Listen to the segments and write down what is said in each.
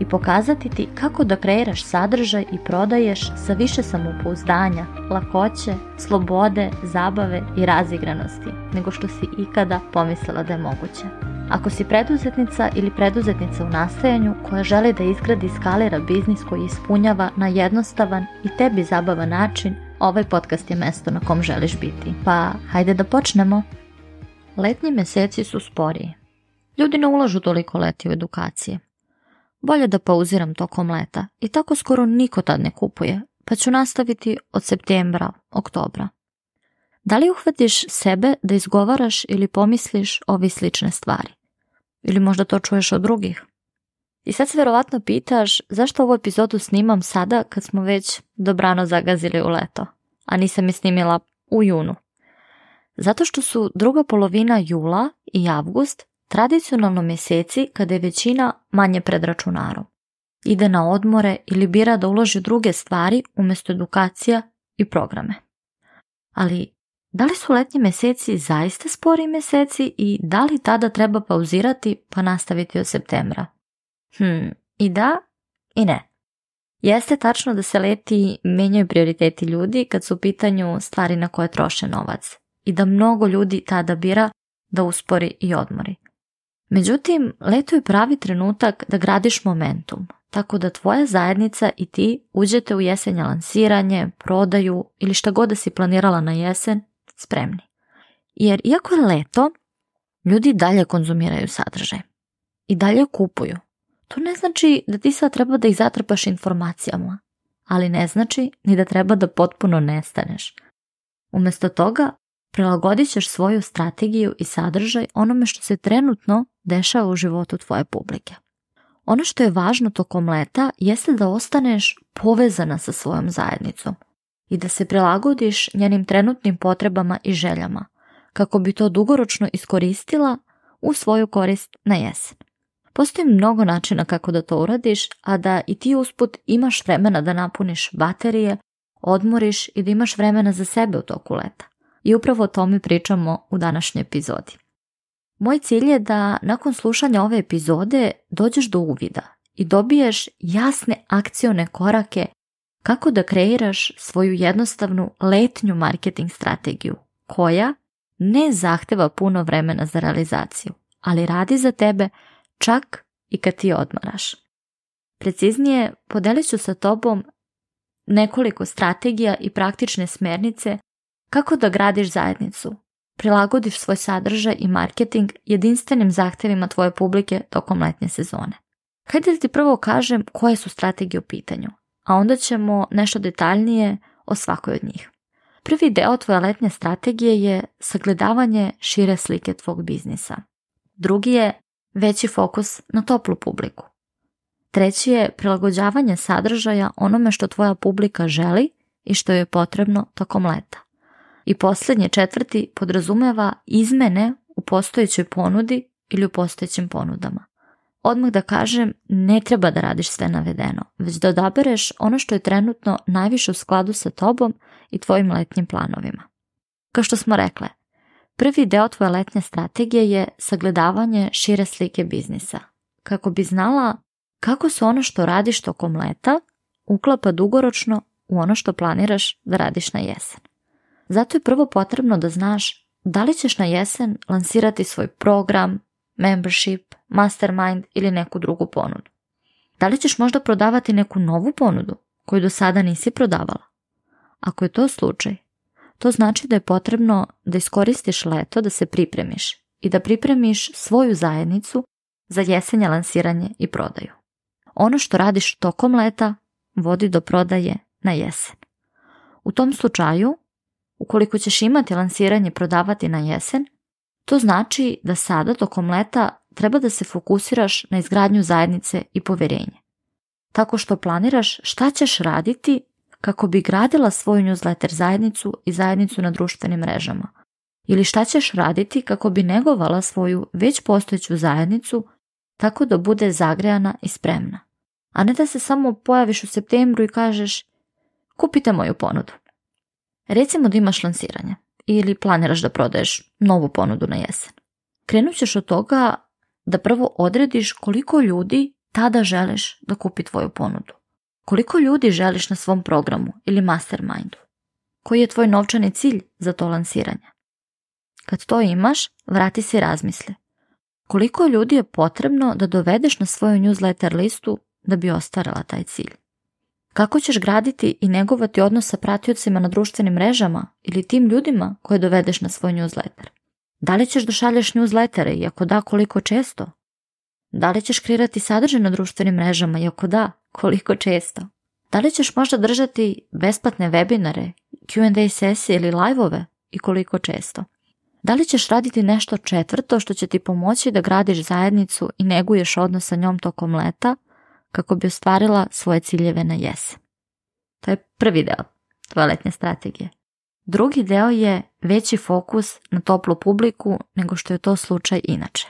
i pokazati ti kako da kreiraš sadržaj i prodaješ sa više samopouzdanja, lakoće, slobode, zabave i razigranosti nego što si ikada pomislila da je moguće. Ako si preduzetnica ili preduzetnica u nastajanju koja želi da izgradi i skalira biznis koji ispunjava na jednostavan i tebi zabavan način, ovaj podcast je mesto na kom želiš biti. Pa hajde da počnemo! Letnji meseci su sporiji. Ljudi ne ulažu toliko leti u edukacije. Bolje da pauziram tokom leta i tako skoro niko tad ne kupuje, pa ću nastaviti od septembra, oktobra. Da li uhvatiš sebe da izgovaraš ili pomisliš ovi slične stvari? Ili možda to čuješ od drugih? I sad se verovatno pitaš zašto ovu epizodu snimam sada kad smo već dobrano zagazili u leto, a nisam je snimila u junu. Zato što su druga polovina jula i avgust Tradicionalno mjeseci kada je većina manje pred računarom. Ide na odmore ili bira da uloži druge stvari umjesto edukacija i programe. Ali da li su letnji mjeseci zaista spori mjeseci i da li tada treba pauzirati pa nastaviti od septembra? Hmm, i da i ne. Jeste tačno da se leti menjaju prioriteti ljudi kad su u pitanju stvari na koje troše novac i da mnogo ljudi tada bira da uspori i odmori. Međutim, leto je pravi trenutak da gradiš momentum, tako da tvoja zajednica i ti uđete u jesenje lansiranje, prodaju ili šta god da si planirala na jesen, spremni. Jer iako je leto, ljudi dalje konzumiraju sadržaj i dalje kupuju. To ne znači da ti sad treba da ih zatrpaš informacijama, ali ne znači ni da treba da potpuno nestaneš. Umjesto toga prilagodit ćeš svoju strategiju i sadržaj onome što se trenutno dešava u životu tvoje publike. Ono što je važno tokom leta jeste da ostaneš povezana sa svojom zajednicom i da se prilagodiš njenim trenutnim potrebama i željama, kako bi to dugoročno iskoristila u svoju korist na jesen. Postoji mnogo načina kako da to uradiš, a da i ti usput imaš vremena da napuniš baterije, odmoriš i da imaš vremena za sebe u toku leta i upravo o tome pričamo u današnjoj epizodi. Moj cilj je da nakon slušanja ove epizode dođeš do uvida i dobiješ jasne akcione korake kako da kreiraš svoju jednostavnu letnju marketing strategiju koja ne zahteva puno vremena za realizaciju, ali radi za tebe čak i kad ti odmaraš. Preciznije, podelit ću sa tobom nekoliko strategija i praktične smernice kako da gradiš zajednicu? Prilagodiš svoj sadržaj i marketing jedinstvenim zahtjevima tvoje publike tokom letnje sezone. Hajde da ti prvo kažem koje su strategije u pitanju, a onda ćemo nešto detaljnije o svakoj od njih. Prvi deo tvoje letnje strategije je sagledavanje šire slike tvog biznisa. Drugi je veći fokus na toplu publiku. Treći je prilagođavanje sadržaja onome što tvoja publika želi i što je potrebno tokom leta i posljednje četvrti podrazumeva izmene u postojećoj ponudi ili u postojećim ponudama. Odmah da kažem, ne treba da radiš sve navedeno, već da odabereš ono što je trenutno najviše u skladu sa tobom i tvojim letnjim planovima. Kao što smo rekle, prvi deo tvoje letnje strategije je sagledavanje šire slike biznisa, kako bi znala kako se ono što radiš tokom leta uklapa dugoročno u ono što planiraš da radiš na jesen. Zato je prvo potrebno da znaš da li ćeš na jesen lansirati svoj program, membership, mastermind ili neku drugu ponudu. Da li ćeš možda prodavati neku novu ponudu koju do sada nisi prodavala? Ako je to slučaj, to znači da je potrebno da iskoristiš leto da se pripremiš i da pripremiš svoju zajednicu za jesenje lansiranje i prodaju. Ono što radiš tokom leta vodi do prodaje na jesen. U tom slučaju Ukoliko ćeš imati lansiranje prodavati na jesen, to znači da sada tokom leta treba da se fokusiraš na izgradnju zajednice i poverenje. Tako što planiraš šta ćeš raditi kako bi gradila svoju newsletter zajednicu i zajednicu na društvenim mrežama. Ili šta ćeš raditi kako bi negovala svoju već postojeću zajednicu tako da bude zagrejana i spremna. A ne da se samo pojaviš u septembru i kažeš kupite moju ponudu. Recimo da imaš lansiranje ili planiraš da prodaješ novu ponudu na jesen. Krenut ćeš od toga da prvo odrediš koliko ljudi tada želiš da kupi tvoju ponudu. Koliko ljudi želiš na svom programu ili mastermindu? Koji je tvoj novčani cilj za to lansiranje? Kad to imaš, vrati se i razmisli. Koliko ljudi je potrebno da dovedeš na svoju newsletter listu da bi ostvarila taj cilj? Kako ćeš graditi i negovati odnos sa pratiocima na društvenim mrežama ili tim ljudima koje dovedeš na svoj newsletter? Da li ćeš došalješ newslettere i ako da, koliko često? Da li ćeš kreirati sadržaj na društvenim mrežama i ako da, koliko često? Da li ćeš možda držati besplatne webinare, Q&A sesije ili live i koliko često? Da li ćeš raditi nešto četvrto što će ti pomoći da gradiš zajednicu i neguješ odnos sa njom tokom leta, kako bi ostvarila svoje ciljeve na jesen. To je prvi deo letnje strategije. Drugi deo je veći fokus na toplu publiku nego što je to slučaj inače.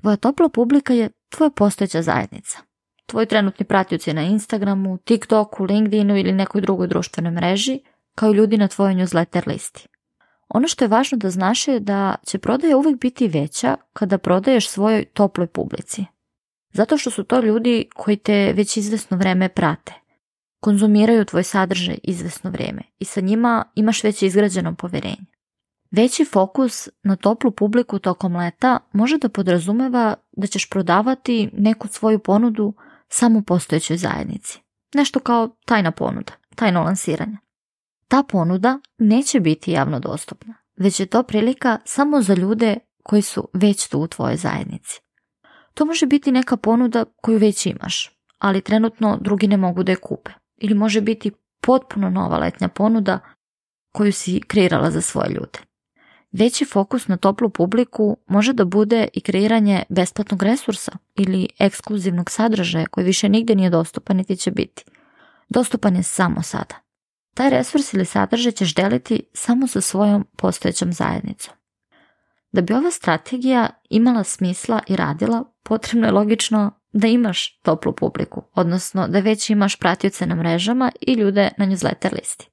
Tvoja topla publika je tvoja postojeća zajednica. Tvoji trenutni pratioci na Instagramu, TikToku, LinkedInu ili nekoj drugoj društvenoj mreži, kao i ljudi na tvojoj newsletter listi. Ono što je važno da znaš je da će prodaja uvijek biti veća kada prodaješ svojoj toploj publici, zato što su to ljudi koji te već izvesno vreme prate. Konzumiraju tvoj sadržaj izvesno vrijeme i sa njima imaš već izgrađeno povjerenje. Veći fokus na toplu publiku tokom leta može da podrazumeva da ćeš prodavati neku svoju ponudu samo postojećoj zajednici. Nešto kao tajna ponuda, tajno lansiranje. Ta ponuda neće biti javno dostupna, već je to prilika samo za ljude koji su već tu u tvojoj zajednici. To može biti neka ponuda koju već imaš, ali trenutno drugi ne mogu da je kupe. Ili može biti potpuno nova letnja ponuda koju si kreirala za svoje ljude. Veći fokus na toplu publiku može da bude i kreiranje besplatnog resursa ili ekskluzivnog sadržaja koji više nigdje nije dostupan niti će biti. Dostupan je samo sada. Taj resurs ili sadržaj ćeš deliti samo sa svojom postojećom zajednicom. Da bi ova strategija imala smisla i radila, potrebno je logično da imaš toplu publiku, odnosno da već imaš pratioce na mrežama i ljude na newsletter listi.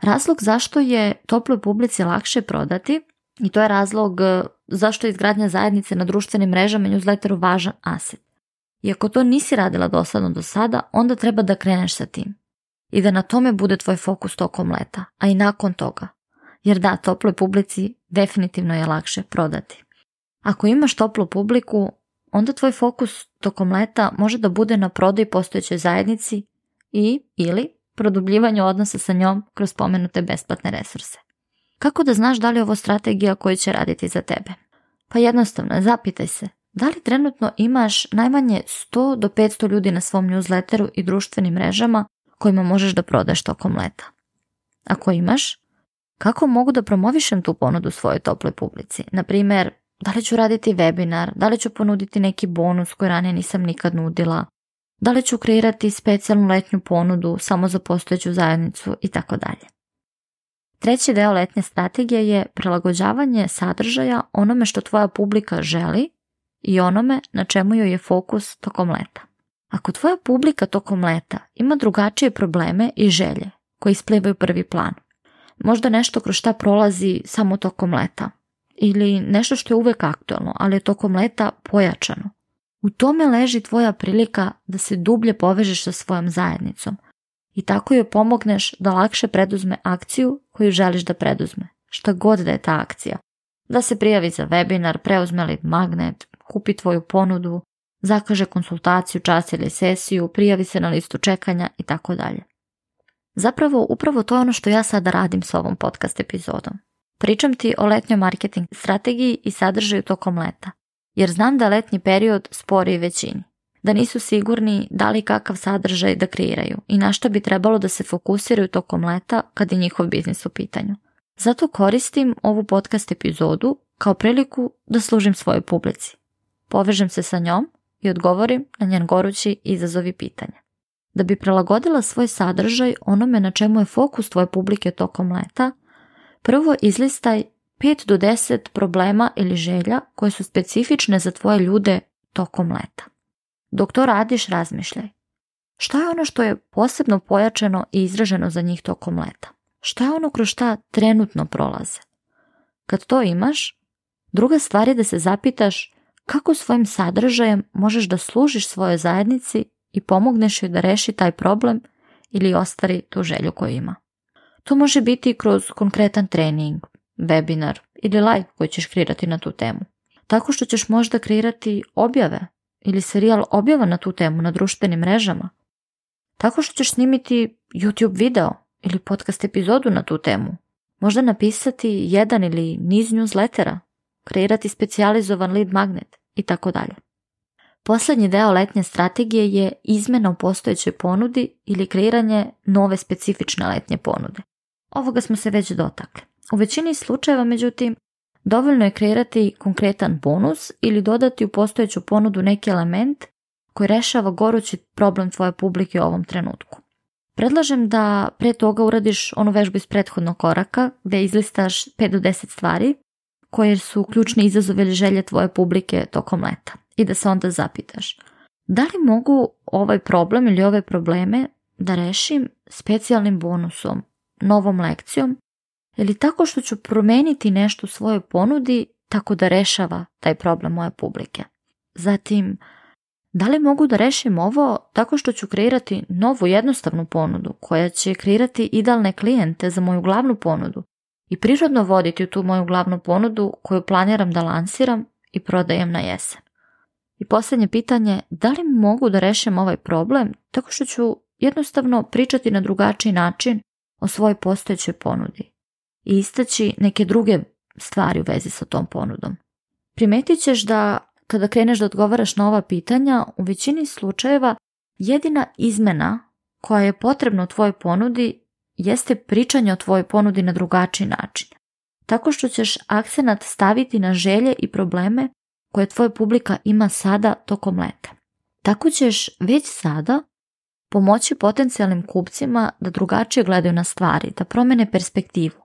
Razlog zašto je toploj publici lakše prodati i to je razlog e, zašto je izgradnja zajednice na društvenim mrežama i newsletteru važan aset. I ako to nisi radila dosadno do sada, onda treba da kreneš sa tim i da na tome bude tvoj fokus tokom leta, a i nakon toga jer da, toploj publici definitivno je lakše prodati. Ako imaš toplu publiku, onda tvoj fokus tokom leta može da bude na prodaj postojećoj zajednici i ili produbljivanju odnosa sa njom kroz spomenute besplatne resurse. Kako da znaš da li je ovo strategija koju će raditi za tebe? Pa jednostavno, zapitaj se, da li trenutno imaš najmanje 100 do 500 ljudi na svom newsletteru i društvenim mrežama kojima možeš da prodaš tokom leta? Ako imaš, kako mogu da promovišem tu ponudu svojoj toploj publici? Naprimjer, da li ću raditi webinar, da li ću ponuditi neki bonus koji ranije nisam nikad nudila, da li ću kreirati specijalnu letnju ponudu samo za postojeću zajednicu i tako dalje. Treći deo letnje strategije je prilagođavanje sadržaja onome što tvoja publika želi i onome na čemu joj je fokus tokom leta. Ako tvoja publika tokom leta ima drugačije probleme i želje koji isplivaju prvi plan, možda nešto kroz šta prolazi samo tokom leta ili nešto što je uvek aktualno, ali je tokom leta pojačano. U tome leži tvoja prilika da se dublje povežeš sa svojom zajednicom i tako joj pomogneš da lakše preduzme akciju koju želiš da preduzme, šta god da je ta akcija. Da se prijavi za webinar, preuzme lead magnet, kupi tvoju ponudu, zakaže konsultaciju, čas ili sesiju, prijavi se na listu čekanja i tako dalje. Zapravo, upravo to je ono što ja sada radim s ovom podcast epizodom. Pričam ti o letnjoj marketing strategiji i sadržaju tokom leta, jer znam da letnji period spori većini, da nisu sigurni da li kakav sadržaj da kreiraju i na što bi trebalo da se fokusiraju tokom leta kad je njihov biznis u pitanju. Zato koristim ovu podcast epizodu kao priliku da služim svojoj publici. Povežem se sa njom i odgovorim na njen gorući izazovi pitanja. Da bi prilagodila svoj sadržaj onome na čemu je fokus tvoje publike tokom leta, prvo izlistaj 5 do 10 problema ili želja koje su specifične za tvoje ljude tokom leta. Dok to radiš, razmišljaj. Šta je ono što je posebno pojačeno i izraženo za njih tokom leta? Šta je ono kroz šta trenutno prolaze? Kad to imaš, druga stvar je da se zapitaš kako svojim sadržajem možeš da služiš svojoj zajednici i pomogneš joj da reši taj problem ili ostari tu želju koju ima. To može biti kroz konkretan trening, webinar ili live koji ćeš kreirati na tu temu. Tako što ćeš možda kreirati objave ili serijal objava na tu temu na društvenim mrežama. Tako što ćeš snimiti YouTube video ili podcast epizodu na tu temu. Možda napisati jedan ili niz newslettera, kreirati specijalizovan lead magnet i tako dalje. Posljednji deo letnje strategije je izmjena u postojećoj ponudi ili kreiranje nove specifične letnje ponude. Ovoga smo se već dotakli. U većini slučajeva, međutim, dovoljno je kreirati konkretan bonus ili dodati u postojeću ponudu neki element koji rešava gorući problem tvoje publike u ovom trenutku. Predlažem da pre toga uradiš onu vežbu iz prethodnog koraka gdje izlistaš 5 do 10 stvari koje su ključni izazovi ili želje tvoje publike tokom leta i da se onda zapitaš da li mogu ovaj problem ili ove probleme da rešim specijalnim bonusom, novom lekcijom ili tako što ću promeniti nešto u svojoj ponudi tako da rešava taj problem moje publike. Zatim, da li mogu da rešim ovo tako što ću kreirati novu jednostavnu ponudu koja će kreirati idealne klijente za moju glavnu ponudu i prirodno voditi u tu moju glavnu ponudu koju planiram da lansiram i prodajem na jesen. I posljednje pitanje, da li mogu da rešim ovaj problem tako što ću jednostavno pričati na drugačiji način o svojoj postojećoj ponudi i istaći neke druge stvari u vezi sa tom ponudom. Primetit ćeš da kada kreneš da odgovaraš na ova pitanja, u većini slučajeva jedina izmena koja je potrebna u tvojoj ponudi jeste pričanje o tvojoj ponudi na drugačiji način. Tako što ćeš akcenat staviti na želje i probleme koje tvoja publika ima sada tokom leta. Tako ćeš već sada pomoći potencijalnim kupcima da drugačije gledaju na stvari, da promene perspektivu,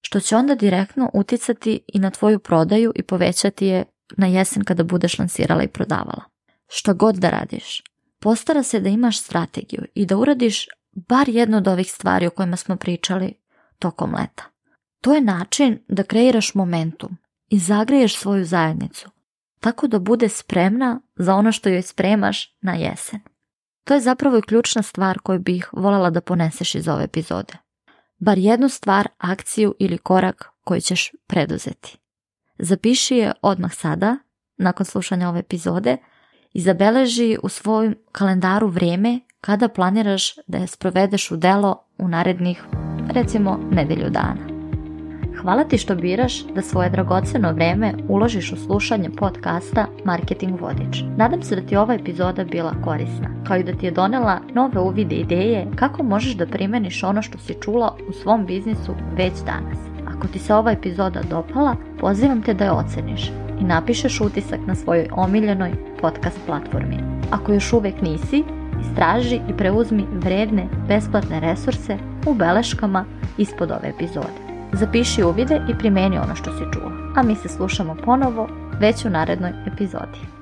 što će onda direktno uticati i na tvoju prodaju i povećati je na jesen kada budeš lansirala i prodavala. Što god da radiš, postara se da imaš strategiju i da uradiš bar jednu od ovih stvari o kojima smo pričali tokom leta. To je način da kreiraš momentum i zagriješ svoju zajednicu, tako da bude spremna za ono što joj spremaš na jesen. To je zapravo i ključna stvar koju bih voljela da poneseš iz ove epizode. Bar jednu stvar, akciju ili korak koji ćeš preduzeti. Zapiši je odmah sada, nakon slušanja ove epizode, i zabeleži u svojem kalendaru vrijeme kada planiraš da je sprovedeš u delo u narednih, recimo, nedelju dana. Hvala ti što biraš da svoje dragoceno vreme uložiš u slušanje podcasta Marketing Vodič. Nadam se da ti ova epizoda bila korisna, kao i da ti je donela nove uvide ideje kako možeš da primeniš ono što si čula u svom biznisu već danas. Ako ti se ova epizoda dopala, pozivam te da je oceniš i napišeš utisak na svojoj omiljenoj podcast platformi. Ako još uvek nisi, istraži i preuzmi vredne, besplatne resurse u beleškama ispod ove epizode. Zapiši uvide i primeni ono što si čuo, a mi se slušamo ponovo već u narednoj epizodi.